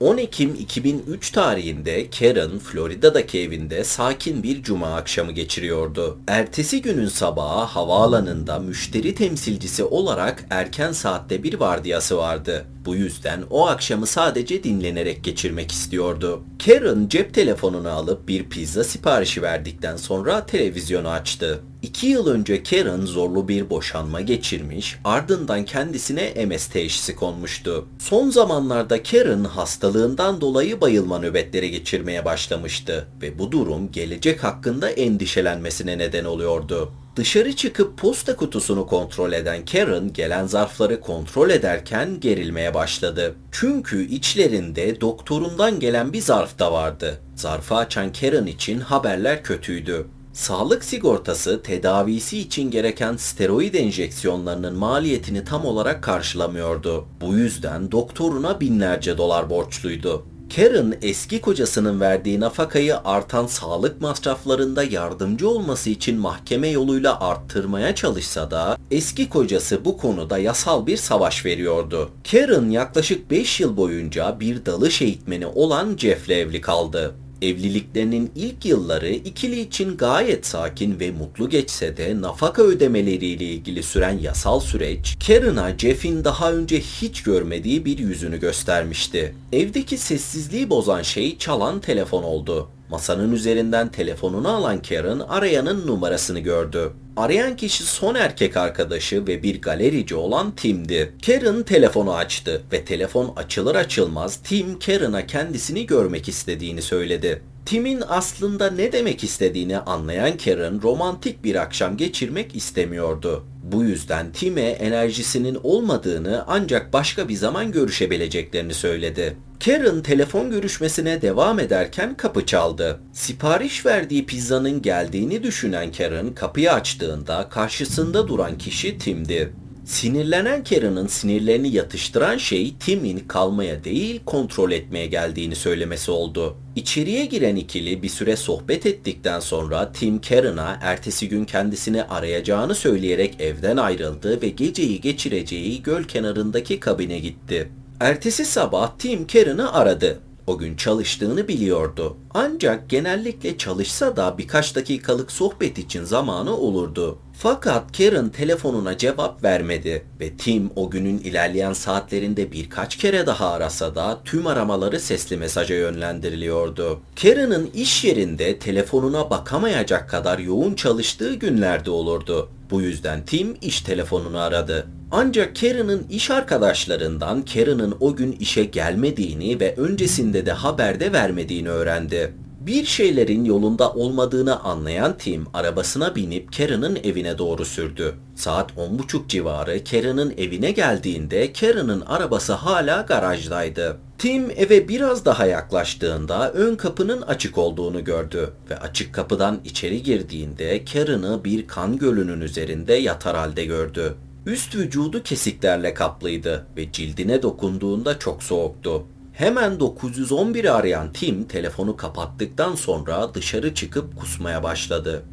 10 Ekim 2003 tarihinde Karen, Florida'daki evinde sakin bir cuma akşamı geçiriyordu. Ertesi günün sabahı havaalanında müşteri temsilcisi olarak erken saatte bir vardiyası vardı. Bu yüzden o akşamı sadece dinlenerek geçirmek istiyordu. Karen cep telefonunu alıp bir pizza siparişi verdikten sonra televizyonu açtı. İki yıl önce Karen zorlu bir boşanma geçirmiş, ardından kendisine MS teşhisi konmuştu. Son zamanlarda Karen hastalığından dolayı bayılma nöbetleri geçirmeye başlamıştı ve bu durum gelecek hakkında endişelenmesine neden oluyordu. Dışarı çıkıp posta kutusunu kontrol eden Karen gelen zarfları kontrol ederken gerilmeye başladı. Çünkü içlerinde doktorundan gelen bir zarf da vardı. Zarfı açan Karen için haberler kötüydü. Sağlık sigortası tedavisi için gereken steroid enjeksiyonlarının maliyetini tam olarak karşılamıyordu. Bu yüzden doktoruna binlerce dolar borçluydu. Karen eski kocasının verdiği nafakayı artan sağlık masraflarında yardımcı olması için mahkeme yoluyla arttırmaya çalışsa da eski kocası bu konuda yasal bir savaş veriyordu. Karen yaklaşık 5 yıl boyunca bir dalış eğitmeni olan Jeff'le evli kaldı. Evliliklerinin ilk yılları ikili için gayet sakin ve mutlu geçse de nafaka ödemeleriyle ilgili süren yasal süreç Karen'a Jeff'in daha önce hiç görmediği bir yüzünü göstermişti. Evdeki sessizliği bozan şey çalan telefon oldu. Masanın üzerinden telefonunu alan Karen arayanın numarasını gördü. Arayan kişi son erkek arkadaşı ve bir galerici olan Tim'di. Karen telefonu açtı ve telefon açılır açılmaz Tim Karen'a kendisini görmek istediğini söyledi. Tim'in aslında ne demek istediğini anlayan Karen romantik bir akşam geçirmek istemiyordu. Bu yüzden Tim'e enerjisinin olmadığını ancak başka bir zaman görüşebileceklerini söyledi. Karen telefon görüşmesine devam ederken kapı çaldı. Sipariş verdiği pizzanın geldiğini düşünen Karen kapıyı açtığında karşısında duran kişi Tim'di. Sinirlenen Karen'ın sinirlerini yatıştıran şey Tim'in kalmaya değil kontrol etmeye geldiğini söylemesi oldu. İçeriye giren ikili bir süre sohbet ettikten sonra Tim Karen'a ertesi gün kendisini arayacağını söyleyerek evden ayrıldı ve geceyi geçireceği göl kenarındaki kabine gitti. Ertesi sabah Tim Karen'ı aradı. O gün çalıştığını biliyordu. Ancak genellikle çalışsa da birkaç dakikalık sohbet için zamanı olurdu. Fakat Karen telefonuna cevap vermedi ve Tim o günün ilerleyen saatlerinde birkaç kere daha arasa da tüm aramaları sesli mesaja yönlendiriliyordu. Karen'ın iş yerinde telefonuna bakamayacak kadar yoğun çalıştığı günlerde olurdu. Bu yüzden Tim iş telefonunu aradı. Ancak Karen'ın iş arkadaşlarından Karen'ın o gün işe gelmediğini ve öncesinde de haberde vermediğini öğrendi. Bir şeylerin yolunda olmadığını anlayan Tim arabasına binip Karen'ın evine doğru sürdü. Saat 10.30 civarı Karen'ın evine geldiğinde Karen'ın arabası hala garajdaydı. Tim eve biraz daha yaklaştığında ön kapının açık olduğunu gördü ve açık kapıdan içeri girdiğinde Karen'ı bir kan gölünün üzerinde yatar halde gördü. Üst vücudu kesiklerle kaplıydı ve cildine dokunduğunda çok soğuktu. Hemen 911'i arayan Tim telefonu kapattıktan sonra dışarı çıkıp kusmaya başladı.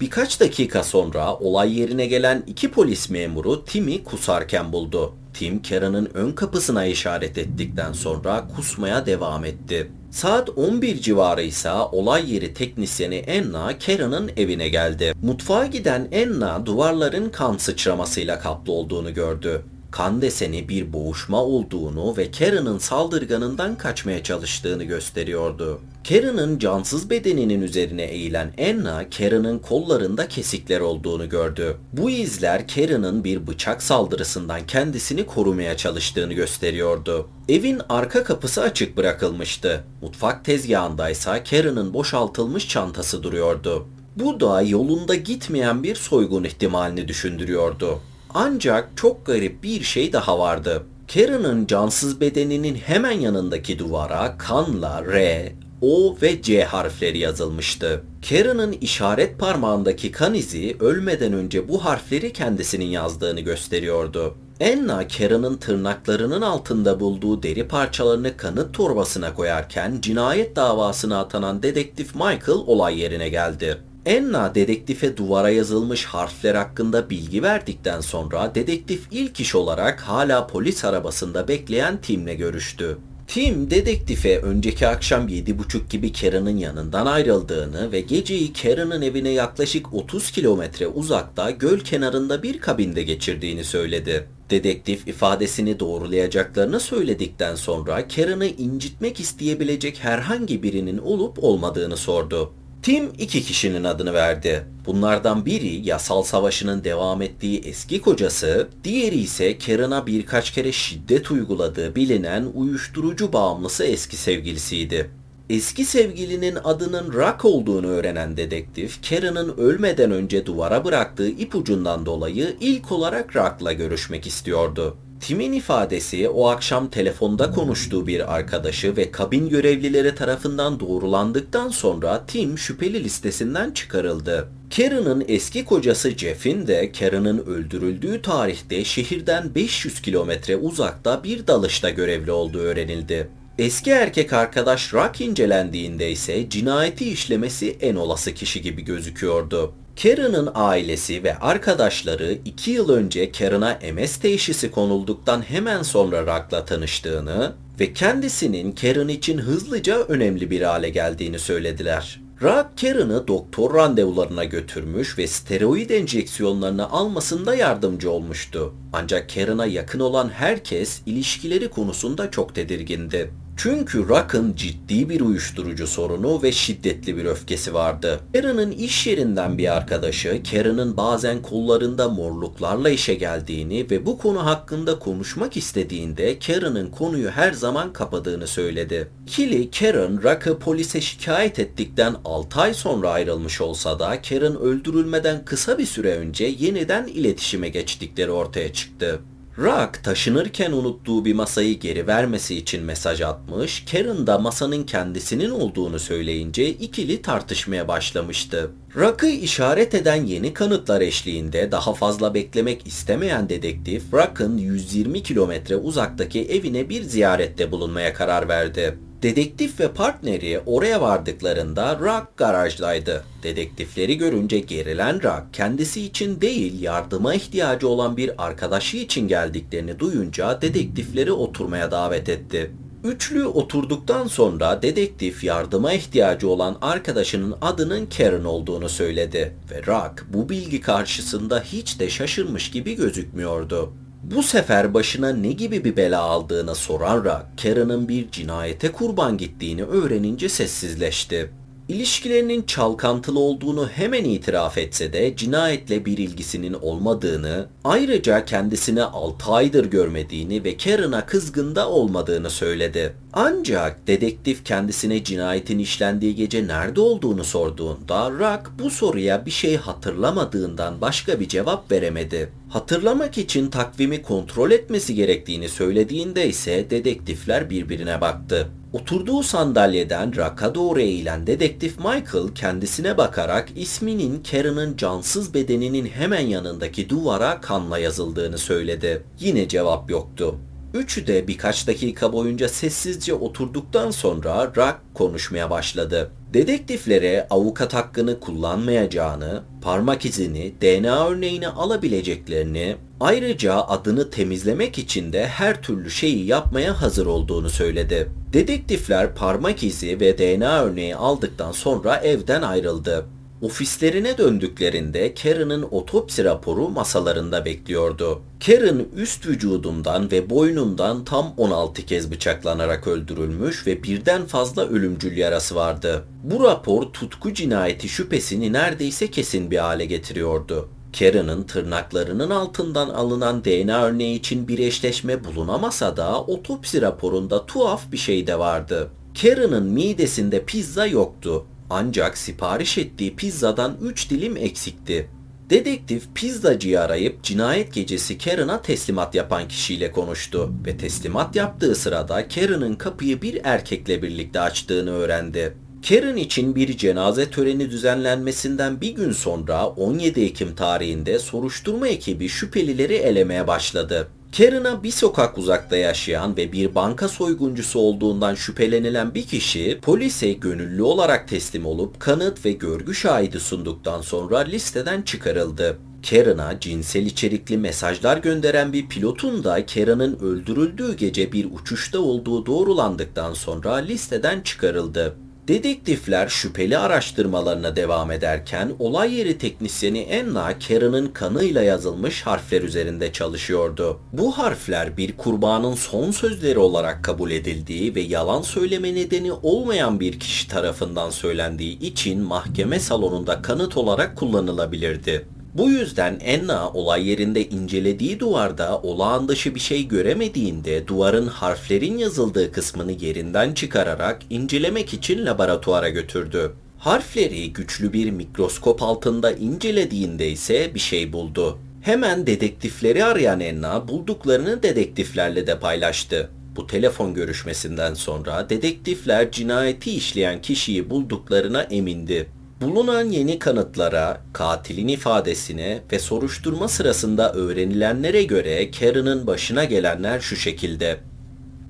Birkaç dakika sonra olay yerine gelen iki polis memuru Tim'i kusarken buldu. Tim Karen'ın ön kapısına işaret ettikten sonra kusmaya devam etti. Saat 11 civarı ise olay yeri teknisyeni Enna Karen'ın evine geldi. Mutfağa giden Enna duvarların kan sıçramasıyla kaplı olduğunu gördü. Kan deseni bir boğuşma olduğunu ve Karen'ın saldırganından kaçmaya çalıştığını gösteriyordu. Karen'ın cansız bedeninin üzerine eğilen Anna, Karen'ın kollarında kesikler olduğunu gördü. Bu izler Karen'ın bir bıçak saldırısından kendisini korumaya çalıştığını gösteriyordu. Evin arka kapısı açık bırakılmıştı. Mutfak tezgahındaysa Karen'ın boşaltılmış çantası duruyordu. Bu da yolunda gitmeyen bir soygun ihtimalini düşündürüyordu. Ancak çok garip bir şey daha vardı. Karen'ın cansız bedeninin hemen yanındaki duvara kanla R, O ve C harfleri yazılmıştı. Karen'ın işaret parmağındaki kan izi ölmeden önce bu harfleri kendisinin yazdığını gösteriyordu. Enna Karen'ın tırnaklarının altında bulduğu deri parçalarını kanıt torbasına koyarken cinayet davasına atanan dedektif Michael olay yerine geldi. Enna dedektife duvara yazılmış harfler hakkında bilgi verdikten sonra dedektif ilk iş olarak hala polis arabasında bekleyen Tim'le görüştü. Tim dedektife önceki akşam 7.30 gibi Karen'ın yanından ayrıldığını ve geceyi Karen'ın evine yaklaşık 30 kilometre uzakta göl kenarında bir kabinde geçirdiğini söyledi. Dedektif ifadesini doğrulayacaklarını söyledikten sonra Karen'ı incitmek isteyebilecek herhangi birinin olup olmadığını sordu. Tim iki kişinin adını verdi. Bunlardan biri yasal savaşının devam ettiği eski kocası, diğeri ise Karen'a birkaç kere şiddet uyguladığı bilinen uyuşturucu bağımlısı eski sevgilisiydi. Eski sevgilinin adının Rock olduğunu öğrenen dedektif, Karen'ın ölmeden önce duvara bıraktığı ipucundan dolayı ilk olarak Rock'la görüşmek istiyordu. Tim'in ifadesi o akşam telefonda konuştuğu bir arkadaşı ve kabin görevlileri tarafından doğrulandıktan sonra Tim şüpheli listesinden çıkarıldı. Karen'ın eski kocası Jeff'in de Karen'ın öldürüldüğü tarihte şehirden 500 kilometre uzakta bir dalışta görevli olduğu öğrenildi. Eski erkek arkadaş Rock incelendiğinde ise cinayeti işlemesi en olası kişi gibi gözüküyordu. Karen'ın ailesi ve arkadaşları 2 yıl önce Karen'a MS teşhisi konulduktan hemen sonra Rock'la tanıştığını ve kendisinin Karen için hızlıca önemli bir hale geldiğini söylediler. Rock Karen'ı doktor randevularına götürmüş ve steroid enjeksiyonlarını almasında yardımcı olmuştu. Ancak Karen'a yakın olan herkes ilişkileri konusunda çok tedirgindi. Çünkü Rock'ın ciddi bir uyuşturucu sorunu ve şiddetli bir öfkesi vardı. Karen'ın iş yerinden bir arkadaşı Karen'ın bazen kollarında morluklarla işe geldiğini ve bu konu hakkında konuşmak istediğinde Karen'ın konuyu her zaman kapadığını söyledi. Kili Karen, Rock'ı polise şikayet ettikten 6 ay sonra ayrılmış olsa da Karen öldürülmeden kısa bir süre önce yeniden iletişime geçtikleri ortaya çıktı. Rock taşınırken unuttuğu bir masayı geri vermesi için mesaj atmış, Karen da masanın kendisinin olduğunu söyleyince ikili tartışmaya başlamıştı. Rock'ı işaret eden yeni kanıtlar eşliğinde daha fazla beklemek istemeyen dedektif, Rock'ın 120 kilometre uzaktaki evine bir ziyarette bulunmaya karar verdi. Dedektif ve partneri oraya vardıklarında Rock garajdaydı. Dedektifleri görünce gerilen Rock kendisi için değil yardıma ihtiyacı olan bir arkadaşı için geldiklerini duyunca dedektifleri oturmaya davet etti. Üçlü oturduktan sonra dedektif yardıma ihtiyacı olan arkadaşının adının Karen olduğunu söyledi ve Rock bu bilgi karşısında hiç de şaşırmış gibi gözükmüyordu. Bu sefer başına ne gibi bir bela aldığını soran Rock, Karen'ın bir cinayete kurban gittiğini öğrenince sessizleşti. İlişkilerinin çalkantılı olduğunu hemen itiraf etse de cinayetle bir ilgisinin olmadığını, ayrıca kendisini 6 aydır görmediğini ve Karen'a kızgında olmadığını söyledi. Ancak dedektif kendisine cinayetin işlendiği gece nerede olduğunu sorduğunda Rock bu soruya bir şey hatırlamadığından başka bir cevap veremedi. Hatırlamak için takvimi kontrol etmesi gerektiğini söylediğinde ise dedektifler birbirine baktı. Oturduğu sandalyeden Rock'a doğru eğilen dedektif Michael kendisine bakarak isminin Karen'ın cansız bedeninin hemen yanındaki duvara kanla yazıldığını söyledi. Yine cevap yoktu. Üçü de birkaç dakika boyunca sessizce oturduktan sonra Rock konuşmaya başladı. Dedektiflere avukat hakkını kullanmayacağını, parmak izini, DNA örneğini alabileceklerini, ayrıca adını temizlemek için de her türlü şeyi yapmaya hazır olduğunu söyledi. Dedektifler parmak izi ve DNA örneği aldıktan sonra evden ayrıldı. Ofislerine döndüklerinde Karen'ın otopsi raporu masalarında bekliyordu. Karen üst vücudundan ve boynundan tam 16 kez bıçaklanarak öldürülmüş ve birden fazla ölümcül yarası vardı. Bu rapor tutku cinayeti şüphesini neredeyse kesin bir hale getiriyordu. Karen'ın tırnaklarının altından alınan DNA örneği için bir eşleşme bulunamasa da otopsi raporunda tuhaf bir şey de vardı. Karen'ın midesinde pizza yoktu ancak sipariş ettiği pizzadan 3 dilim eksikti. Dedektif pizzacıyı arayıp cinayet gecesi Karen'a teslimat yapan kişiyle konuştu ve teslimat yaptığı sırada Karen'ın kapıyı bir erkekle birlikte açtığını öğrendi. Karen için bir cenaze töreni düzenlenmesinden bir gün sonra 17 Ekim tarihinde soruşturma ekibi şüphelileri elemeye başladı. Karen'a bir sokak uzakta yaşayan ve bir banka soyguncusu olduğundan şüphelenilen bir kişi polise gönüllü olarak teslim olup kanıt ve görgü şahidi sunduktan sonra listeden çıkarıldı. Karen'a cinsel içerikli mesajlar gönderen bir pilotun da Karen'ın öldürüldüğü gece bir uçuşta olduğu doğrulandıktan sonra listeden çıkarıldı. Dedektifler şüpheli araştırmalarına devam ederken olay yeri teknisyeni Anna Karen'ın kanıyla yazılmış harfler üzerinde çalışıyordu. Bu harfler bir kurbanın son sözleri olarak kabul edildiği ve yalan söyleme nedeni olmayan bir kişi tarafından söylendiği için mahkeme salonunda kanıt olarak kullanılabilirdi. Bu yüzden Enna olay yerinde incelediği duvarda olağan dışı bir şey göremediğinde duvarın harflerin yazıldığı kısmını yerinden çıkararak incelemek için laboratuvara götürdü. Harfleri güçlü bir mikroskop altında incelediğinde ise bir şey buldu. Hemen dedektifleri arayan Enna bulduklarını dedektiflerle de paylaştı. Bu telefon görüşmesinden sonra dedektifler cinayeti işleyen kişiyi bulduklarına emindi. Bulunan yeni kanıtlara, katilin ifadesine ve soruşturma sırasında öğrenilenlere göre Karen'ın başına gelenler şu şekilde.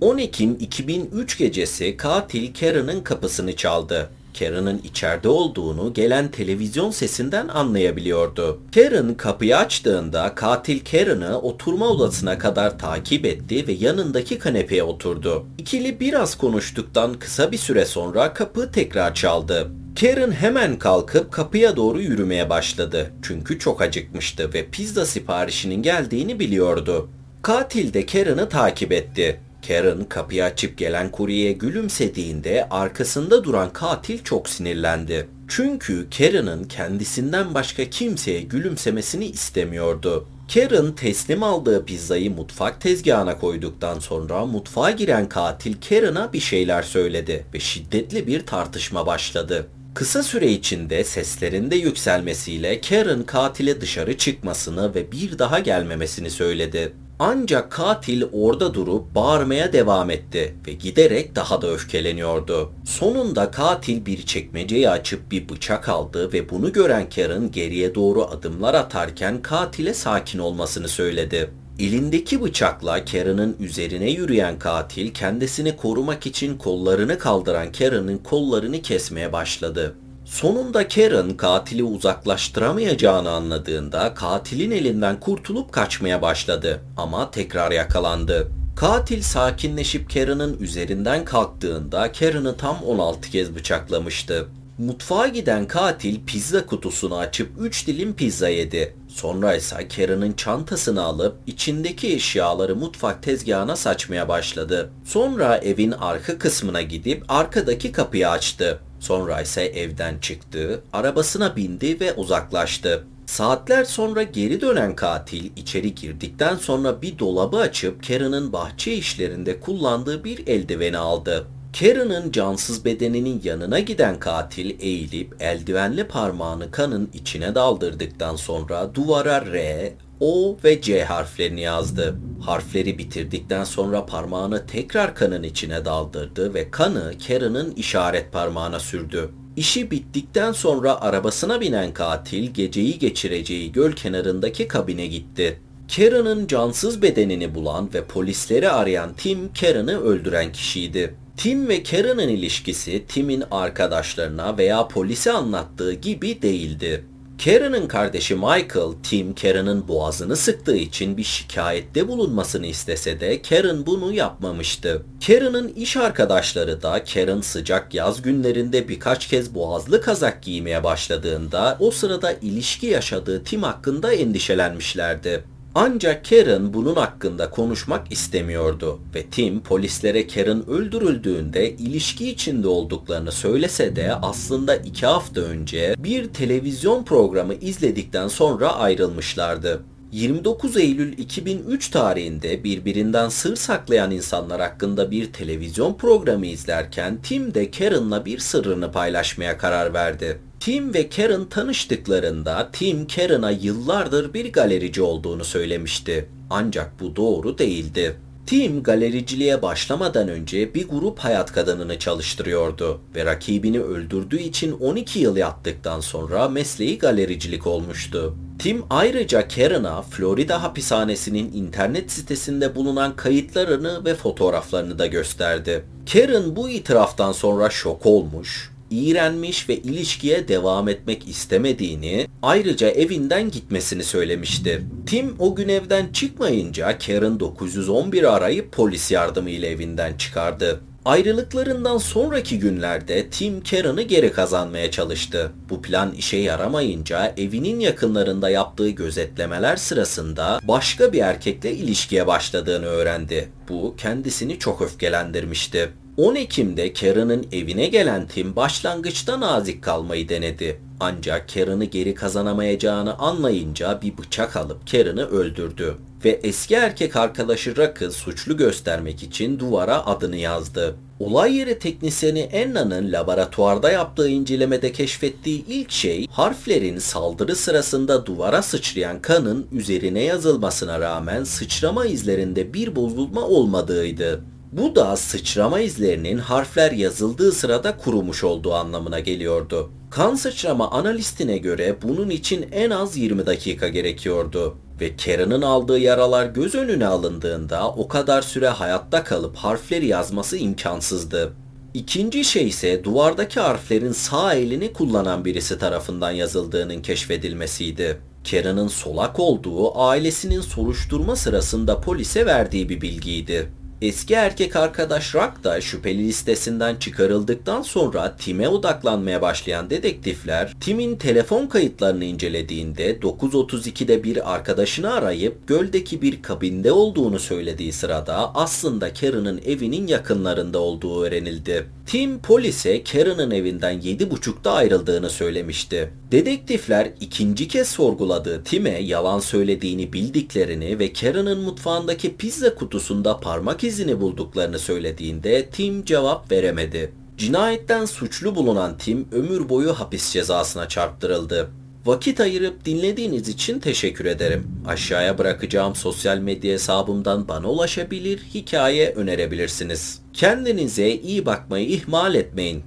10 Ekim 2003 gecesi katil Karen'ın kapısını çaldı. Karen'ın içeride olduğunu gelen televizyon sesinden anlayabiliyordu. Karen kapıyı açtığında katil Karen'ı oturma odasına kadar takip etti ve yanındaki kanepeye oturdu. İkili biraz konuştuktan kısa bir süre sonra kapı tekrar çaldı. Karen hemen kalkıp kapıya doğru yürümeye başladı. Çünkü çok acıkmıştı ve pizza siparişinin geldiğini biliyordu. Katil de Karen'ı takip etti. Karen kapıyı açıp gelen kuryeye gülümsediğinde arkasında duran katil çok sinirlendi. Çünkü Karen'ın kendisinden başka kimseye gülümsemesini istemiyordu. Karen teslim aldığı pizzayı mutfak tezgahına koyduktan sonra mutfağa giren katil Karen'a bir şeyler söyledi ve şiddetli bir tartışma başladı. Kısa süre içinde seslerinde yükselmesiyle Karen katile dışarı çıkmasını ve bir daha gelmemesini söyledi. Ancak katil orada durup bağırmaya devam etti ve giderek daha da öfkeleniyordu. Sonunda katil bir çekmeceyi açıp bir bıçak aldı ve bunu gören Karen geriye doğru adımlar atarken katile sakin olmasını söyledi. Elindeki bıçakla Karen'ın üzerine yürüyen katil kendisini korumak için kollarını kaldıran Karen'ın kollarını kesmeye başladı. Sonunda Karen katili uzaklaştıramayacağını anladığında katilin elinden kurtulup kaçmaya başladı ama tekrar yakalandı. Katil sakinleşip Karen'ın üzerinden kalktığında Karen'ı tam 16 kez bıçaklamıştı. Mutfağa giden katil pizza kutusunu açıp 3 dilim pizza yedi. Sonra ise Karen'ın çantasını alıp içindeki eşyaları mutfak tezgahına saçmaya başladı. Sonra evin arka kısmına gidip arkadaki kapıyı açtı. Sonra ise evden çıktı, arabasına bindi ve uzaklaştı. Saatler sonra geri dönen katil içeri girdikten sonra bir dolabı açıp Karen'ın bahçe işlerinde kullandığı bir eldiveni aldı. Karen'ın cansız bedeninin yanına giden katil eğilip eldivenli parmağını kanın içine daldırdıktan sonra duvara R, O ve C harflerini yazdı. Harfleri bitirdikten sonra parmağını tekrar kanın içine daldırdı ve kanı Karen'ın işaret parmağına sürdü. İşi bittikten sonra arabasına binen katil geceyi geçireceği göl kenarındaki kabine gitti. Karen'ın cansız bedenini bulan ve polisleri arayan Tim Karen'ı öldüren kişiydi. Tim ve Karen'ın ilişkisi Tim'in arkadaşlarına veya polise anlattığı gibi değildi. Karen'ın kardeşi Michael, Tim Karen'ın boğazını sıktığı için bir şikayette bulunmasını istese de Karen bunu yapmamıştı. Karen'ın iş arkadaşları da Karen sıcak yaz günlerinde birkaç kez boğazlı kazak giymeye başladığında o sırada ilişki yaşadığı Tim hakkında endişelenmişlerdi. Ancak Karen bunun hakkında konuşmak istemiyordu ve Tim polislere Karen öldürüldüğünde ilişki içinde olduklarını söylese de aslında iki hafta önce bir televizyon programı izledikten sonra ayrılmışlardı. 29 Eylül 2003 tarihinde birbirinden sır saklayan insanlar hakkında bir televizyon programı izlerken Tim de Karen'la bir sırrını paylaşmaya karar verdi. Tim ve Karen tanıştıklarında Tim Karen'a yıllardır bir galerici olduğunu söylemişti. Ancak bu doğru değildi. Tim galericiliğe başlamadan önce bir grup hayat kadınını çalıştırıyordu ve rakibini öldürdüğü için 12 yıl yattıktan sonra mesleği galericilik olmuştu. Tim ayrıca Karen'a Florida hapishanesinin internet sitesinde bulunan kayıtlarını ve fotoğraflarını da gösterdi. Karen bu itiraftan sonra şok olmuş, iğrenmiş ve ilişkiye devam etmek istemediğini, ayrıca evinden gitmesini söylemişti. Tim o gün evden çıkmayınca Karen 911 arayıp polis yardımıyla evinden çıkardı. Ayrılıklarından sonraki günlerde Tim Karen'ı geri kazanmaya çalıştı. Bu plan işe yaramayınca evinin yakınlarında yaptığı gözetlemeler sırasında başka bir erkekle ilişkiye başladığını öğrendi. Bu kendisini çok öfkelendirmişti. 10 Ekim'de Karen'ın evine gelen Tim başlangıçta nazik kalmayı denedi. Ancak Karen'ı geri kazanamayacağını anlayınca bir bıçak alıp Karen'ı öldürdü ve eski erkek arkadaşı Rock'ı suçlu göstermek için duvara adını yazdı. Olay yeri teknisyeni Enna'nın laboratuvarda yaptığı incelemede keşfettiği ilk şey harflerin saldırı sırasında duvara sıçrayan kanın üzerine yazılmasına rağmen sıçrama izlerinde bir bozulma olmadığıydı. Bu da sıçrama izlerinin harfler yazıldığı sırada kurumuş olduğu anlamına geliyordu. Kan sıçrama analistine göre bunun için en az 20 dakika gerekiyordu ve Karen'ın aldığı yaralar göz önüne alındığında o kadar süre hayatta kalıp harfleri yazması imkansızdı. İkinci şey ise duvardaki harflerin sağ elini kullanan birisi tarafından yazıldığının keşfedilmesiydi. Karen'ın solak olduğu ailesinin soruşturma sırasında polise verdiği bir bilgiydi. Eski erkek arkadaş Rock da şüpheli listesinden çıkarıldıktan sonra Tim'e odaklanmaya başlayan dedektifler Tim'in telefon kayıtlarını incelediğinde 9.32'de bir arkadaşını arayıp göldeki bir kabinde olduğunu söylediği sırada aslında Karen'ın evinin yakınlarında olduğu öğrenildi. Tim polise Karen'ın evinden 7.30'da ayrıldığını söylemişti. Dedektifler ikinci kez sorguladığı Tim'e yalan söylediğini bildiklerini ve Karen'ın mutfağındaki pizza kutusunda parmak izini bulduklarını söylediğinde Tim cevap veremedi. Cinayetten suçlu bulunan Tim ömür boyu hapis cezasına çarptırıldı. Vakit ayırıp dinlediğiniz için teşekkür ederim. Aşağıya bırakacağım sosyal medya hesabımdan bana ulaşabilir, hikaye önerebilirsiniz. Kendinize iyi bakmayı ihmal etmeyin.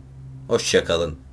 Hoşçakalın.